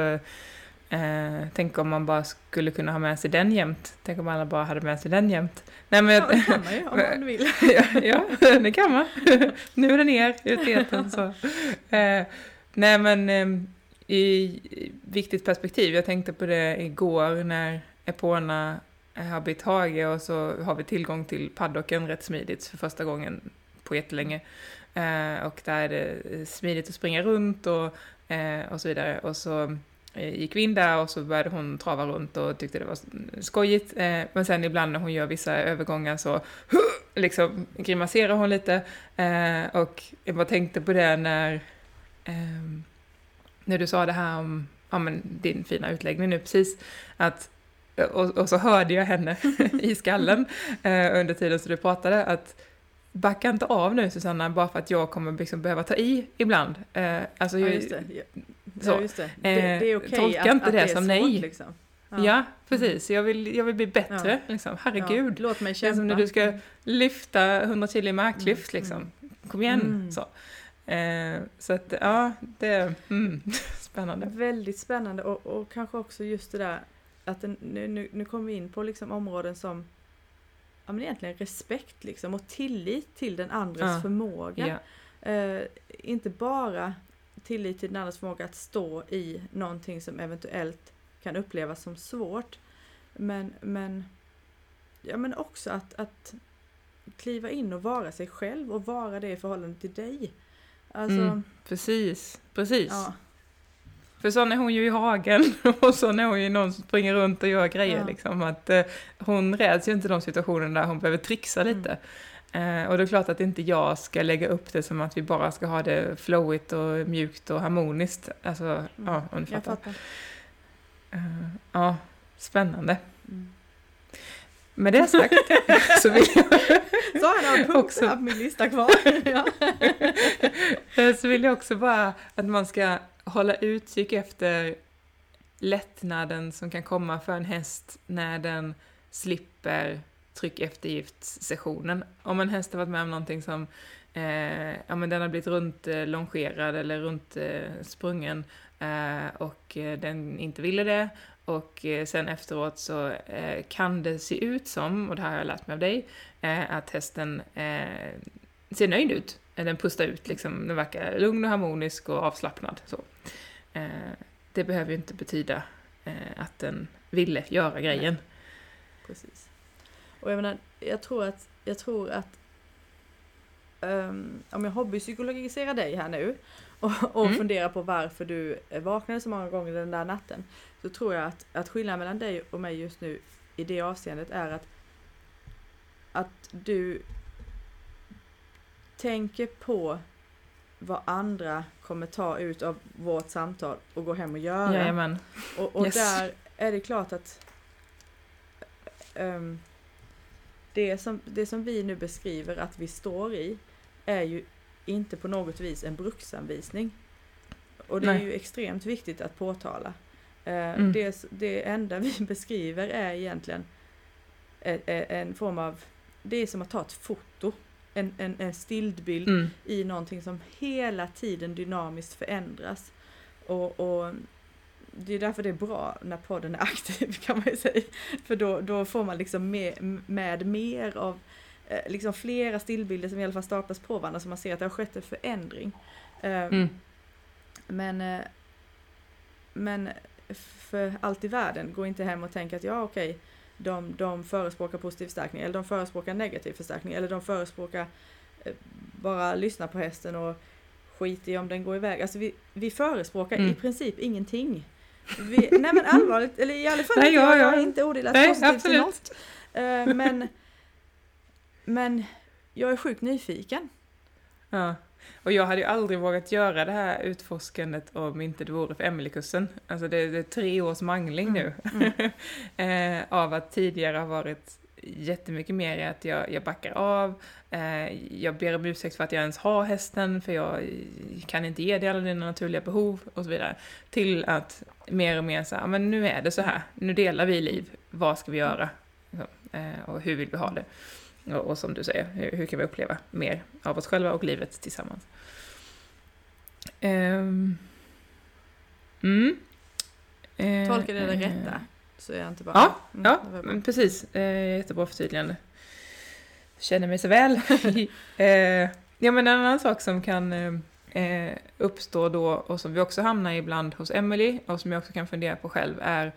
Eh, tänk om man bara skulle kunna ha med sig den jämt. Tänk om alla bara hade med sig den jämt. Nej, men, Ja, det kan man ju om man vill. ja, ja, det kan man. nu är det ner ut i etern, så. Eh, nej men, eh, i, i viktigt perspektiv, jag tänkte på det igår när Epona har bytt hage och så har vi tillgång till paddocken rätt smidigt för första gången på jättelänge. Eh, och där är det smidigt att springa runt och, eh, och så vidare. Och så eh, gick vi in där och så började hon trava runt och tyckte det var skojigt. Eh, men sen ibland när hon gör vissa övergångar så liksom grimaserar hon lite. Eh, och jag bara tänkte på det när, eh, när du sa det här om ja, men din fina utläggning nu precis. Att, och, och så hörde jag henne i skallen eh, under tiden som du pratade att backa inte av nu Susanna bara för att jag kommer liksom behöva ta i ibland. Eh, alltså, Ja, just det. Ja, så. Ja, just det. Det, det är Eh, okej tolka att, inte att det det som svårt, nej. Liksom. Ja, precis. Jag vill, jag vill bli bättre. Ja. Liksom. Herregud. Ja, låt mig Det är kämpa. som när du ska lyfta 100 kilo i marklyft Mm, liksom. Kom igen. Mm. Så. Eh, så att, ja, det är mm, spännande. Väldigt spännande och, och kanske också just det där att den, nu, nu, nu kommer vi in på liksom områden som ja, men egentligen respekt liksom och tillit till den andres Ja. förmåga. Ja. Eh, inte bara tillit till den andres förmåga att stå i någonting som eventuellt kan upplevas som svårt. Men, men, ja, men också att, att kliva in och vara sig själv och vara det i förhållande till dig. Alltså, Mm, precis, precis. ja. För sån är hon ju i hagen och sån är hon ju någon som springer runt och gör grejer Ja. liksom. Att, eh, hon räds ju inte de situationer där hon behöver trixa Mm. lite. Eh, och det är klart att inte jag ska lägga upp det som att vi bara ska ha det flowigt och mjukt och harmoniskt. Alltså, ja, om du Jag fattar. fattar. Eh, ja, spännande. Mm. Med det sagt så vill jag, har några punkter Också. på min lista kvar. ja. eh, så vill jag också bara att man ska hålla utkik efter lättnaden som kan komma för en häst när den slipper tryck eftergiftssessionen. Om en häst har varit med om någonting som eh, ja, men den har blivit runt eh, longerad eller runt eh, sprungen eh, och eh, den inte ville det och eh, sen efteråt så eh, kan det se ut som, och det här har jag lärt mig av dig, eh, att hästen ser nöjd ut. Den pustar ut, liksom, den verkar lugn och harmonisk och avslappnad. Så. Det behöver ju inte betyda att den ville göra grejen. Precis. Och jag menar, jag tror att, jag tror att um, om jag hobbypsykologiserar dig här nu och, och Mm. funderar på varför du vaknade så många gånger den där natten. Så tror jag att, att skillnaden mellan dig och mig just nu i det avseendet är att, att du tänker på vad andra kommer ta ut av vårt samtal och gå hem och göra. Jajamän. Och, och Yes. där är det klart att ehm, det som, det som vi nu beskriver att vi står i är ju inte på något vis en bruksanvisning. Och det Nej. är ju extremt viktigt att påtala. Eh, mm. det, det enda vi beskriver är egentligen en, en, form av, det är som att ta ett foto, en, en, en stillbild mm. i någonting som hela tiden dynamiskt förändras. Och, och det är därför det är bra när podden är aktiv kan man ju säga. För då, då får man liksom med, med mer av liksom flera stillbilder som i alla fall staplas på varandra så man ser att det har skett en förändring. Ehm, mm. Men, eh, men för allt i världen, gå inte hem och tänk att ja okej, okay, de, de förespråkar positiv förstärkning eller de förespråkar negativ förstärkning eller de förespråkar eh, bara lyssna på hästen och skit i om den går iväg. Alltså vi, vi förespråkar mm. i princip ingenting. Vi, nej men allvarligt, eller i alla fall nej, jag, jag är inte odelat positiv till något. Men, men jag är sjukt nyfiken. Ja. Och jag hade ju aldrig vågat göra det här utforskandet om inte det vore för Emily-kursen. Alltså det, det, är tre års mangling nu. Mm. Mm. eh, av att tidigare ha varit jättemycket mer i att jag, jag backar av, eh, jag ber om ursäkt för att jag ens har hästen, för jag kan inte ge dig alla dina naturliga behov och så vidare. Till att mer och mer så här, men nu är det så här, nu delar vi liv, vad ska vi göra? Eh, och hur vill vi ha det? Och, och som du säger, hur, hur, kan vi uppleva mer av oss själva och livet tillsammans? Um, mm. Uh, Tolkar det det uh, rätta? Så är jag inte bara... Ja, mm, ja men precis. Uh, jättebra förtydligande. Känner mig så väl. uh, ja, men en annan sak som kan uh, uppstå då och som vi också hamnar ibland hos Emily och som jag också kan fundera på själv är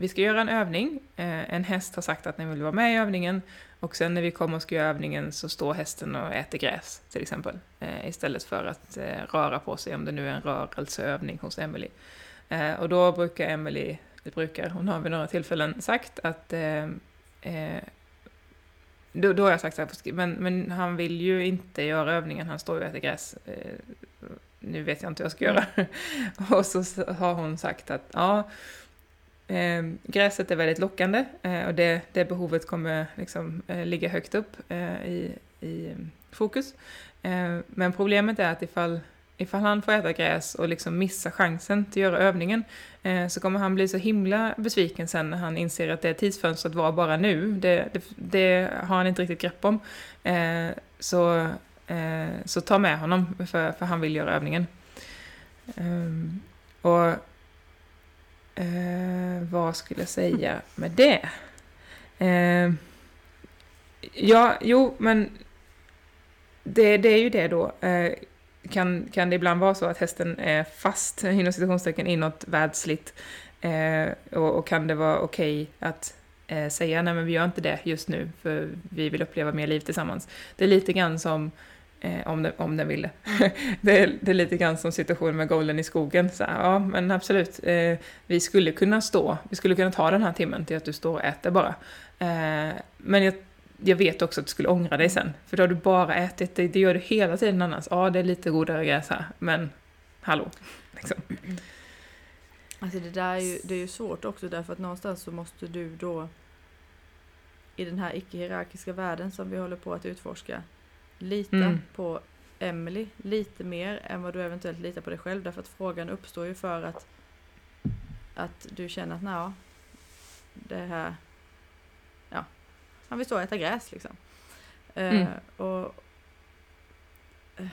vi ska göra en övning. Eh, en häst har sagt att den vill vara med i övningen och sen när vi kommer och ska göra övningen så står hästen och äter gräs till exempel. Eh, istället för att eh, röra på sig om det nu är en rörelseövning hos Emily. Och då brukar Emily, det brukar, hon har vid några tillfällen sagt att då, då har jag sagt så här, men, men han vill ju inte göra övningen, han står ju och äter gräs. nu vet jag inte hur jag ska göra. och så har hon sagt att ja, Eh, gräset är väldigt lockande eh, och det, det behovet kommer liksom, eh, ligga högt upp eh, i, i mm, fokus. Eh, men problemet är att ifall, ifall han får äta gräs och liksom missar chansen till att göra övningen eh, så kommer han bli så himla besviken sen när han inser att det tidsfönstret var bara nu. Det, det, det har han inte riktigt grepp om. Eh, så, eh, så ta med honom för, för han vill göra övningen. Ehm, och Eh, vad skulle jag säga med det? Eh, ja, jo, men det, det är ju det då. Eh, kan, kan det ibland vara så att hästen är fast, inom citationstecken, i något världsligt? Eh, och, och, kan det vara okej okay att eh, säga nej men vi gör inte det just nu för vi vill uppleva mer liv tillsammans. Det är lite grann som Eh, om, den, om den ville. Det, är, det är lite grann som situationen med golden i skogen. Så ja, men absolut. Eh, vi skulle kunna stå, vi skulle kunna ta den här timmen till att du står och äter bara. Eh, men jag, jag vet också att du skulle ångra dig sen. För då har du bara ätit, det, det gör du hela tiden annars. Ja, det är lite godare gräs här, men hallå. Liksom. Alltså det där är ju, det är ju svårt också därför att någonstans så måste du då i den här icke-hierarkiska världen som vi håller på att utforska Lita mm. på Emily lite mer än vad du eventuellt litar på dig själv. Därför att frågan uppstår ju för att, att du känner att nej, det här, ja, han vill stå och äta gräs liksom. Eh, mm. Uh, och uh,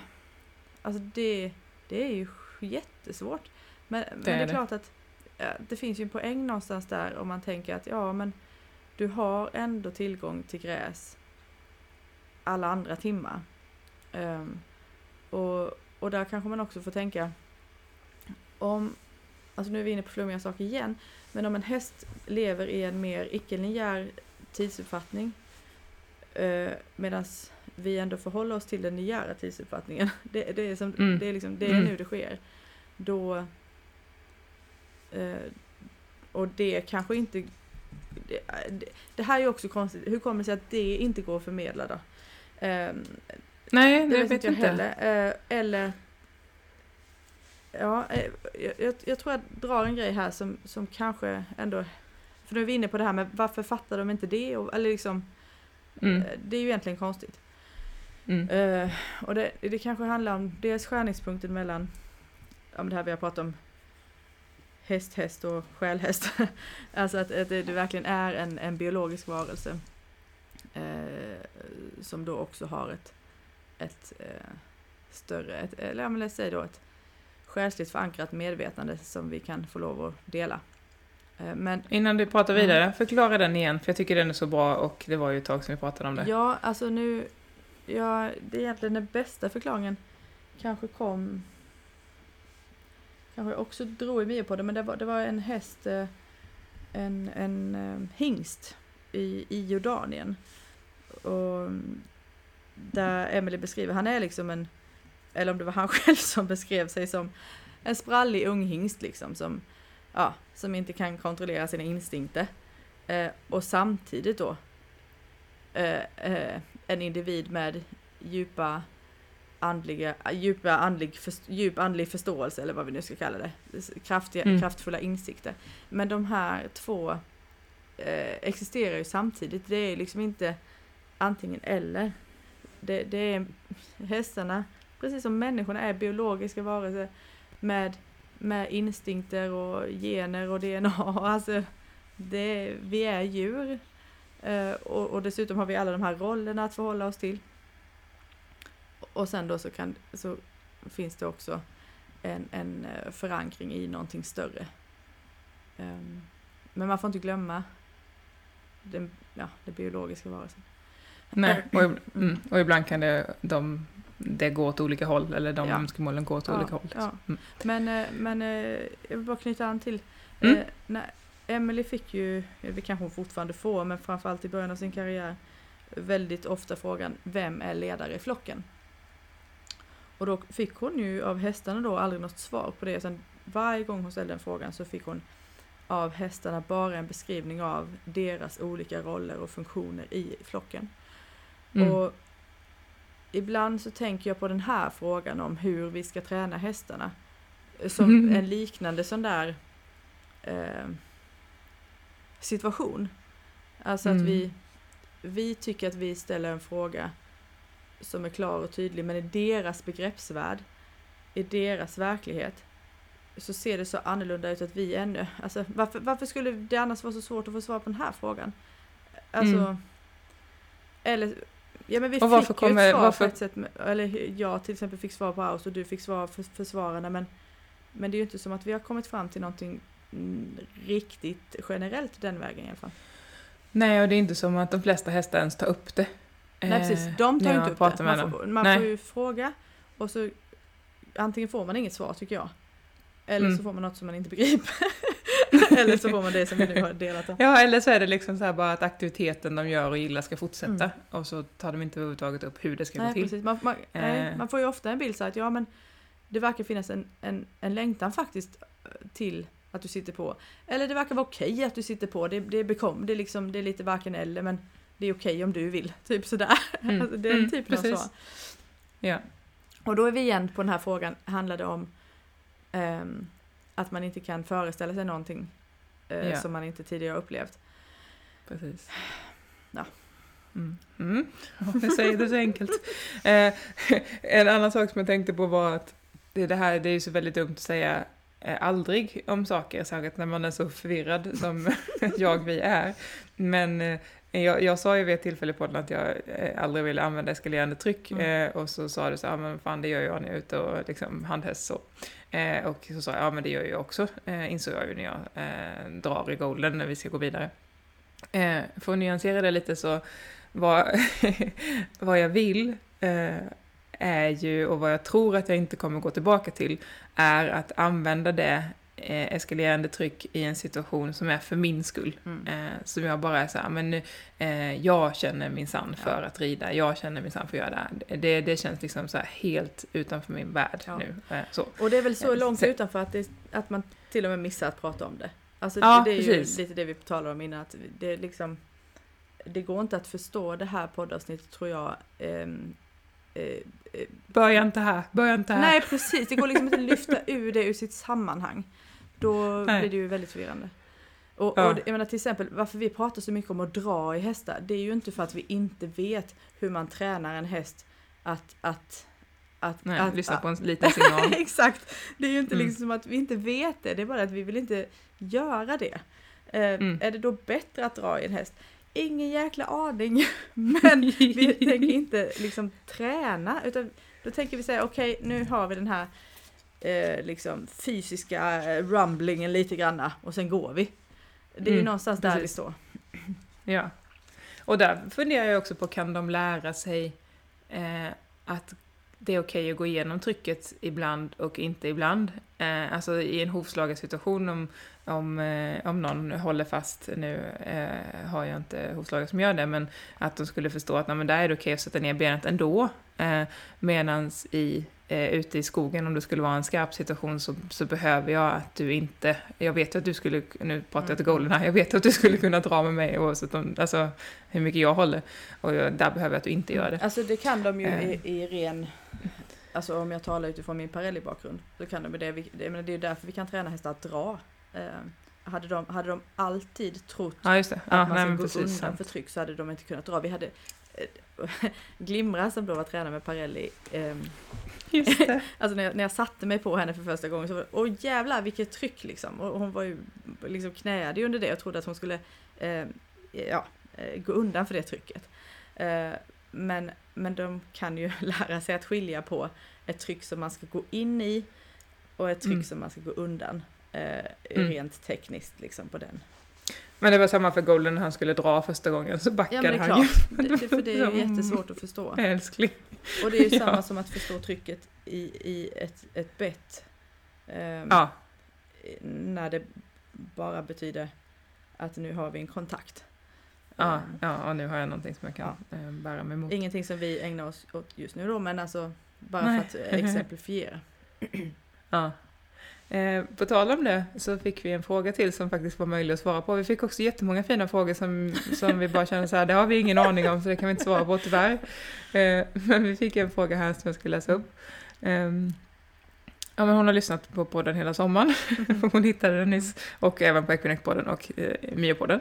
Alltså det, det är ju jättesvårt. Men det, men det är, är klart att uh, det finns ju en poäng någonstans där om man tänker att ja men du har ändå tillgång till gräs alla andra timmar. Um, och, och där kanske man också får tänka om, alltså nu är vi inne på flummiga saker igen, men om en häst lever i en mer icke-linjär tidsuppfattning uh, medan vi ändå förhåller oss till den linjära tidsuppfattningen, det, det är, som, mm. det är, liksom, det är mm. nu det sker, då uh, och det kanske inte det, det, här är också konstigt, hur kommer det sig att det inte går att förmedla då? Um, Nej, det, det vet, vet jag inte. Heller. Uh, eller Ja, eh, jag, jag, tror jag drar en grej här som, som kanske ändå för nu är vi inne på det här med varför fattar de inte det? Och, eller liksom, Mm. eh, det är ju egentligen konstigt. Mm. Eh, och det, det kanske handlar om dels skärningspunkten mellan, om det här vi har pratat om, häst, häst och själhäst. alltså att, att det, det verkligen är en, en biologisk varelse. Eh, som då också har ett, ett eh, större, ett, eller ja, men säga då ett själsligt förankrat medvetande som vi kan få lov att dela. Eh, men Innan du pratar Mm. vidare, förklara den igen, för jag tycker den är så bra och det var ju ett tag sedan vi pratade om det. Ja, alltså nu, ja, det är egentligen den bästa förklaringen kanske kom, kanske också drog i mig på det, men det var, det var en häst, eh, en, en eh, hingst i, i Jordanien. Och där Emily beskriver, han är liksom en, eller om det var han själv som beskrev sig som en sprallig ung hingst liksom som, ja, som inte kan kontrollera sina instinkter. Eh, och samtidigt då eh, eh, en individ med djupa andliga, djupa andlig, först- djup andlig förståelse eller vad vi nu ska kalla det. Kraftiga, Mm. Kraftfulla insikter. Men de här två eh, existerar ju samtidigt. Det är liksom inte antingen eller. Det, det är hästarna, precis som människorna är biologiska varelser med, med instinkter och gener och DNA. Alltså, det, vi är djur. Eh, och, och dessutom har vi alla de här rollerna att förhålla oss till. Och sen då så, kan, så finns det också en, en eh, förankring i någonting större. Ehm, men man får inte glömma den, ja, den biologiska varelsen. Nej, och, ib- mm, och ibland kan det, de, det gå åt olika håll, eller de Ja. önskemålen gå åt Ja, olika håll. liksom. ja. Mm. Men, eh, men eh, jag vill bara knyta an till, Mm. eh, när Emily fick ju, det kanske hon fortfarande får, men framförallt i början av sin karriär, väldigt ofta frågan, vem är ledare i flocken? Och då fick hon ju av hästarna då aldrig något svar på det, utan varje gång hon ställde den frågan så fick hon av hästarna bara en beskrivning av deras olika roller och funktioner i flocken. Mm. Och ibland så tänker jag på den här frågan om hur vi ska träna hästarna. Som Mm. en liknande sån där eh, situation. Alltså att Mm. vi, vi tycker att vi ställer en fråga som är klar och tydlig men i deras begreppsvärld, i deras verklighet så ser det så annorlunda ut att vi ännu, alltså varför, varför skulle det annars vara så svårt att få svar på den här frågan? Alltså, Mm. eller, ja men vi Och varför fick ju kommer- ett svar varför- på ett sätt, med, eller jag till exempel fick svar på Aus och du fick svar för försvararna men, men det är ju inte som att vi har kommit fram till någonting riktigt generellt den vägen i alla fall. Nej, och det är inte som att de flesta hästar ens tar upp det. Nej eh, precis, de tar ju inte upp det. Man, får, man får ju fråga och så antingen får man inget svar tycker jag. Eller Mm. så får man något som man inte begriper. eller så får man det som vi nu har delat om. Ja, eller så är det liksom så här bara att aktiviteten de gör och gillar ska fortsätta. Mm. Och så tar de inte överhuvudtaget upp hur det ska Nej, gå till. precis. Man, man, nej, Eh. man får ju ofta en bild så att ja men det verkar finnas en, en, en längtan faktiskt eh, till att du sitter på. Eller det verkar vara okej att du sitter på. Det, det, är bekom, det, är liksom, det är lite varken eller men det är okej om du vill. Typ sådär. Mm. Alltså, det är Mm, en typ av precis. svar. Ja. Och då är vi igen på den här frågan, handlar det om ehm, att man inte kan föreställa sig någonting eh, Ja. som man inte tidigare upplevt. Precis. Ja. Mm. Mm. Ja, det säger det så enkelt. Eh, en annan sak som jag tänkte på var att det, det här det är ju så väldigt dumt att säga eh, aldrig om saker, särskilt när man är så förvirrad som jag vi är. Men eh, jag, jag sa ju vid ett tillfälle på podden att jag eh, aldrig ville använda eskalerande tryck Mm. eh, och så sa du så här, men fan det gör jag när jag är ute och liksom handhäst så. Eh, och så sa jag, ja men det gör jag också, eh, insåg jag ju när jag eh, drar i golden när vi ska gå vidare. Eh, för att nyansera det lite så, vad, vad jag vill eh, är ju, och vad jag tror att jag inte kommer gå tillbaka till, är att använda det eh, eskalerande tryck i en situation som är för min skull. Mm. Eh, som jag bara är så här, men nu, eh, jag känner min sann för Ja. att rida, jag känner min sann för att göra det. Det, det känns liksom så här helt utanför min värld Ja. nu. Eh, så. Och det är väl så Ja, långt se- utanför att, det, att man till och med missar att prata om det. Alltså Ja, det är precis. ju lite det vi talade om innan, att det är liksom det går inte att förstå det här poddavsnittet tror jag. ehm, eh, eh, Börja inte här, börja inte här. nej precis, det går liksom inte att lyfta ur det ur sitt sammanhang. Då Nej. blir det ju väldigt förvirrande. Och, ja. och jag menar till exempel varför vi pratar så mycket om att dra i hästar, det är ju inte för att vi inte vet hur man tränar en häst att, att att, Nej, att, lyssna på en liten signal. Exakt! Det är ju inte mm. liksom som att vi inte vet det, det är bara att vi vill inte göra det. Eh, mm. Är det då bättre att dra i en häst? Ingen jäkla aning, men vi tänker inte liksom träna, utan då tänker vi säga okej, okay, nu har vi den här eh, liksom fysiska eh, rumblingen lite granna och sen går vi. Det är mm, ju någonstans där vi står. Ja. Och där funderar jag också på, kan de lära sig eh, att det är okej okay att gå igenom trycket ibland och inte ibland. Eh, alltså i en hovslagarsituation om, om, eh, om någon håller fast, nu eh, har jag inte hovslagare som gör det, men att de skulle förstå att nej, men där är det okej okay att sätta ner benet ändå. Eh, medans i eh, ute i skogen, om det skulle vara en skarp situation, så, så behöver jag att du inte... Jag vet ju att du skulle, nu pratar jag till mm. Här, jag vet att du skulle kunna dra med mig oavsett om, alltså, hur mycket jag håller. Och jag, där behöver jag att du inte gör det. Alltså det kan de ju i, eh. i ren... Alltså om jag talar utifrån min Parelli-bakgrund, så kan de det. Vi, det, men det är därför vi kan träna hästar att dra. Eh, hade, de, hade de alltid trott ja, att ja, man ska gå precis, undan sant. för tryck så hade de inte kunnat dra. Vi hade Glimra som då var tränare med Parelli. Eh, Just det. alltså när jag, när jag satte mig på henne för första gången så var det, åh jävlar vilket tryck liksom. Och hon var ju liksom knäade under det och trodde att hon skulle eh, ja, gå undan för det trycket. Eh, men, men de kan ju lära sig att skilja på ett tryck som man ska gå in i och ett tryck mm. som man ska gå undan. Eh, mm. Rent tekniskt liksom på den. Men det var samma för Golden när han skulle dra första gången så backade ja, han ju. Det, det, för det är jättesvårt att förstå. Älskling. Och det är ju samma ja. som att förstå trycket i, i ett, ett bett. Um, ja. När det bara betyder att nu har vi en kontakt. Ja, um, ja och nu har jag någonting som jag kan ja. Eh, bära mig mot. Ingenting som vi ägnar oss åt just nu då, men alltså bara Nej. för att exemplifiera. ja. Eh, på tal om det så fick vi en fråga till som faktiskt var möjlig att svara på. Vi fick också jättemånga fina frågor som, som vi bara kände så här, det har vi ingen aning om så det kan vi inte svara på tyvärr. Eh, men vi fick en fråga här som jag ska läsa upp. Eh, ja, men hon har lyssnat på podden hela sommaren. Mm. hon hittade den nyss. Och även på Equinec-podden och eh, Mio-podden.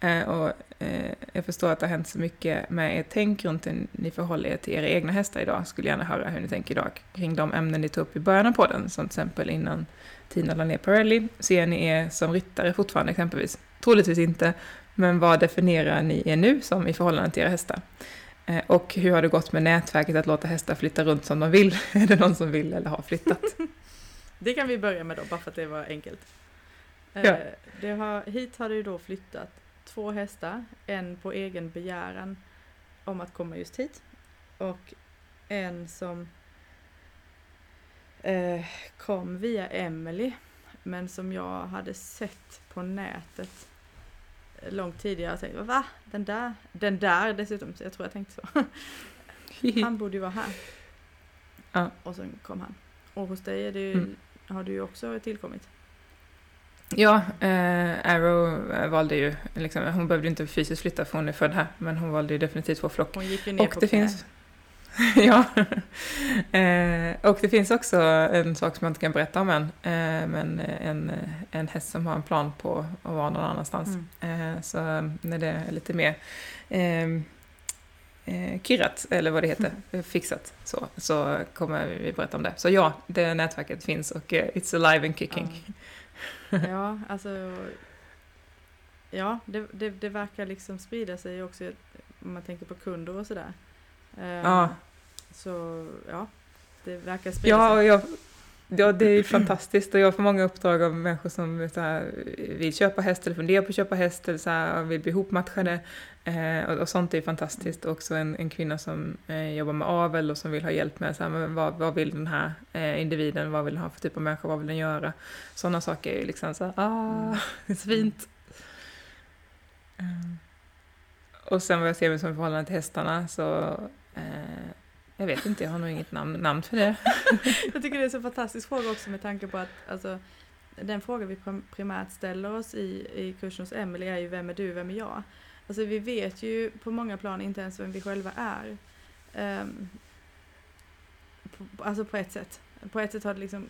Eh, och eh, jag förstår att det har hänt så mycket med ert tänk runt hur ni förhåller er till era egna hästar idag. Skulle gärna höra hur ni tänker idag kring de ämnen ni tog upp i början av podden. Som till exempel innan Tina la ner Pirelli. Ser ni er som ryttare fortfarande exempelvis? Troligtvis inte. Men vad definierar ni er nu som i förhållande till era hästar? Eh, och hur har det gått med nätverket att låta hästar flytta runt som de vill? Är det någon som vill eller har flyttat? det kan vi börja med då, bara för att det var enkelt. Eh, ja. Det har, hit har det ju då flyttat två hästar, en på egen begäran om att komma just hit och en som eh, kom via Emily men som jag hade sett på nätet långt tidigare och tänkte va? Den där? Den där dessutom, jag tror jag tänkte så. han borde ju vara här. Ja. Och sen kom han. Och hos dig ju, mm. har du ju också tillkommit. Ja, eh, Arrow valde ju, liksom, hon behövde inte fysiskt flytta för hon är född här, men hon valde ju definitivt vår flock. Hon gick ju ner och på det knä. finns ja. Eh, och det finns också en sak som jag inte kan berätta om än, eh, men en, en häst som har en plan på att vara någon annanstans. Mm. Eh, så när det är lite mer ehm, eh, kirrat, eller vad det heter, mm. fixat, så, så kommer vi berätta om det. Så ja, det nätverket finns och it's alive and kicking. Ja, ja alltså Ja, det, det, det verkar liksom sprida sig också om man tänker på kunder och sådär. Ja. Så ja, det verkar sprida ja, sig. Jag, ja, det är fantastiskt och jag får många uppdrag av människor som så här, vill köpa häst eller funderar på att köpa häst eller så här, vill bli ihopmatchade. Eh, och, och, sånt är fantastiskt. Och också en, en kvinna som eh, jobbar med avel och som vill ha hjälp med så här, men vad, vad vill den här eh, individen, vad vill den ha för typ av människa, vad vill den göra? Sådana saker är ju liksom så här, ah, mm. det är så fint. Mm. Och sen vad jag ser mig som förhållande till hästarna så eh, jag vet inte, jag har nog inget namn, namn för det. jag tycker det är en så fantastisk fråga också med tanke på att alltså, den fråga vi primärt ställer oss i, i kursen hos Emelie är ju vem är du, vem är jag? Alltså vi vet ju på många plan inte ens vem vi själva är. Um, på, alltså på ett sätt. På ett sätt har det liksom,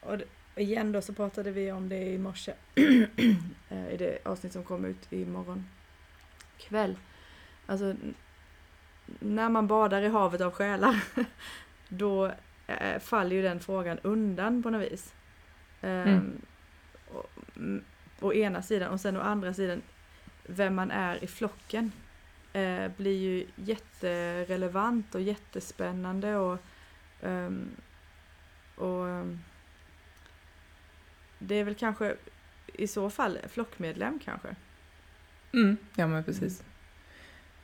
och igen då så pratade vi om det i morse eh, i det avsnitt som kom ut imorgon kväll. Alltså när man badar i havet av själar då eh, faller ju den frågan undan på något vis. Ehm, Mm. och, mm, å ena sidan och sen å andra sidan vem man är i flocken eh, blir ju jätterelevant och jättespännande och, ehm, och ehm, det är väl kanske i så fall flockmedlem kanske. Mm, ja men precis.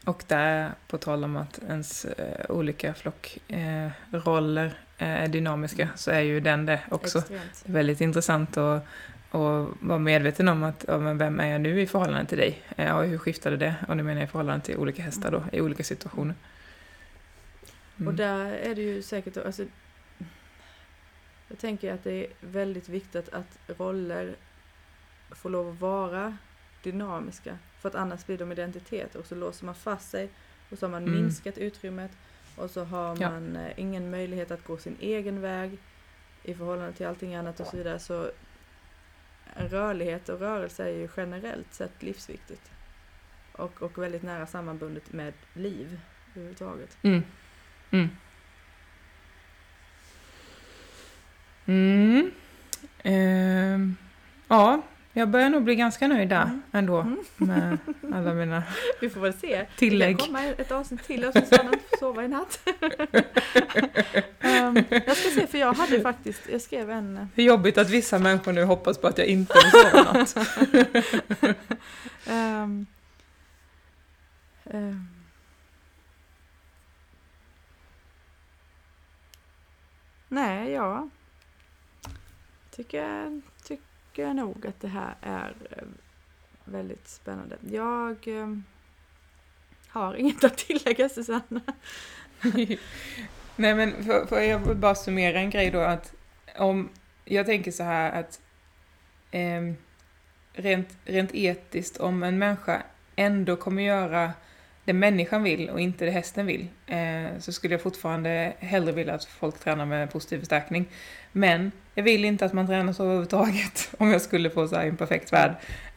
Och där, på tal om att ens eh, olika flockroller eh, eh, är dynamiska, så är ju den det också. Extremt. Väldigt intressant att, att vara medveten om att, ja, men vem är jag nu i förhållande till dig? Eh, och hur skiftade det? Och nu menar jag i förhållande till olika hästar då, i olika situationer. Mm. Och där är det ju säkert, alltså, jag tänker att det är väldigt viktigt att roller får lov att vara dynamiska. För att annars blir de identiteter och så låser man fast sig och så har man Mm. minskat utrymmet och så har Ja. man eh, ingen möjlighet att gå sin egen väg i förhållande till allting annat och så vidare. Så rörlighet och rörelse är ju generellt sett livsviktigt. Och, och väldigt nära sammanbundet med liv överhuvudtaget. Mm. Mm. Mm. Ehm, ja, jag börjar nog bli ganska nöjd där Mm. ändå Mm. med alla mina Vi får väl se. tillägg. Det kan komma ett avsnitt till och så inte får sova i natt. Ehm, jag ska se, för jag hade faktiskt, jag skrev en... eh, Hur jobbigt att vissa människor nu hoppas på att jag inte vill sova natt. ehm, ehm, nej, ja. Tycker, tycker nog att det här är eh, väldigt spännande. Jag eh, har inget att tillägga Susanna. Nej men för, för jag vill bara summera en grej då att om, jag tänker så här att eh, rent, rent etiskt om en människa ändå kommer göra det människan vill och inte det hästen vill eh, så skulle jag fortfarande hellre vilja att folk tränar med positiv förstärkning. Men jag vill inte att man tränar så överhuvudtaget om jag skulle få så här en perfekt värld.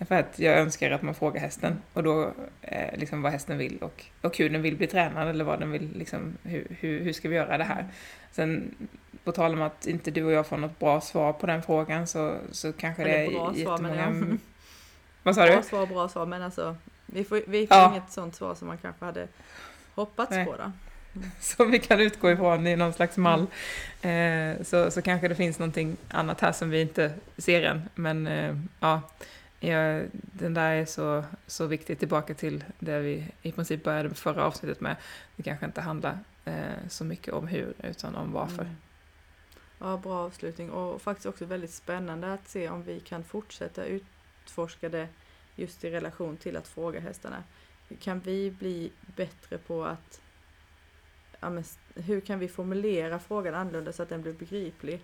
För att jag önskar att man frågar hästen och då eh, liksom vad hästen vill och, och hur den vill bli tränad eller vad den vill, liksom, hur, hur, hur ska vi göra det här? Sen på tal om att inte du och jag får något bra svar på den frågan så, så kanske det är bra svar, men jättemånga... ja. Vad sa du? Bra svar, bra svar, men alltså vi får, vi får Ja. inget sånt svar som man kanske hade hoppats Nej. på då. Som vi kan utgå ifrån i någon slags mall. Eh, så, så kanske det finns någonting annat här som vi inte ser än. Men eh, ja, ja, den där är så, så viktig tillbaka till det vi i princip började förra avsnittet med. Det kanske inte handlar eh, så mycket om hur, utan om varför. Mm. Ja, bra avslutning och faktiskt också väldigt spännande att se om vi kan fortsätta utforska det just i relation till att fråga hästarna. Kan vi bli bättre på att ja, men, hur kan vi formulera frågan annorlunda så att den blir begriplig?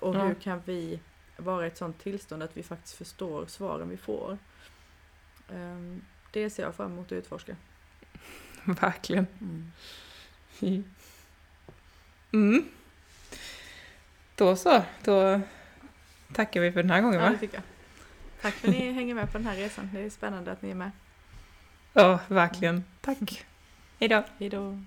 Och Ja. hur kan vi vara i ett sådant tillstånd att vi faktiskt förstår svaren vi får? Ehm, Det ser jag fram emot att utforska. Verkligen. Mm. Mm. Då så, då tackar vi för den här gången Ja, va? det tycker jag. Tack för att ni hänger med på den här resan. Det är spännande att ni är med. Ja, verkligen. Tack. Hejdå. Hej då!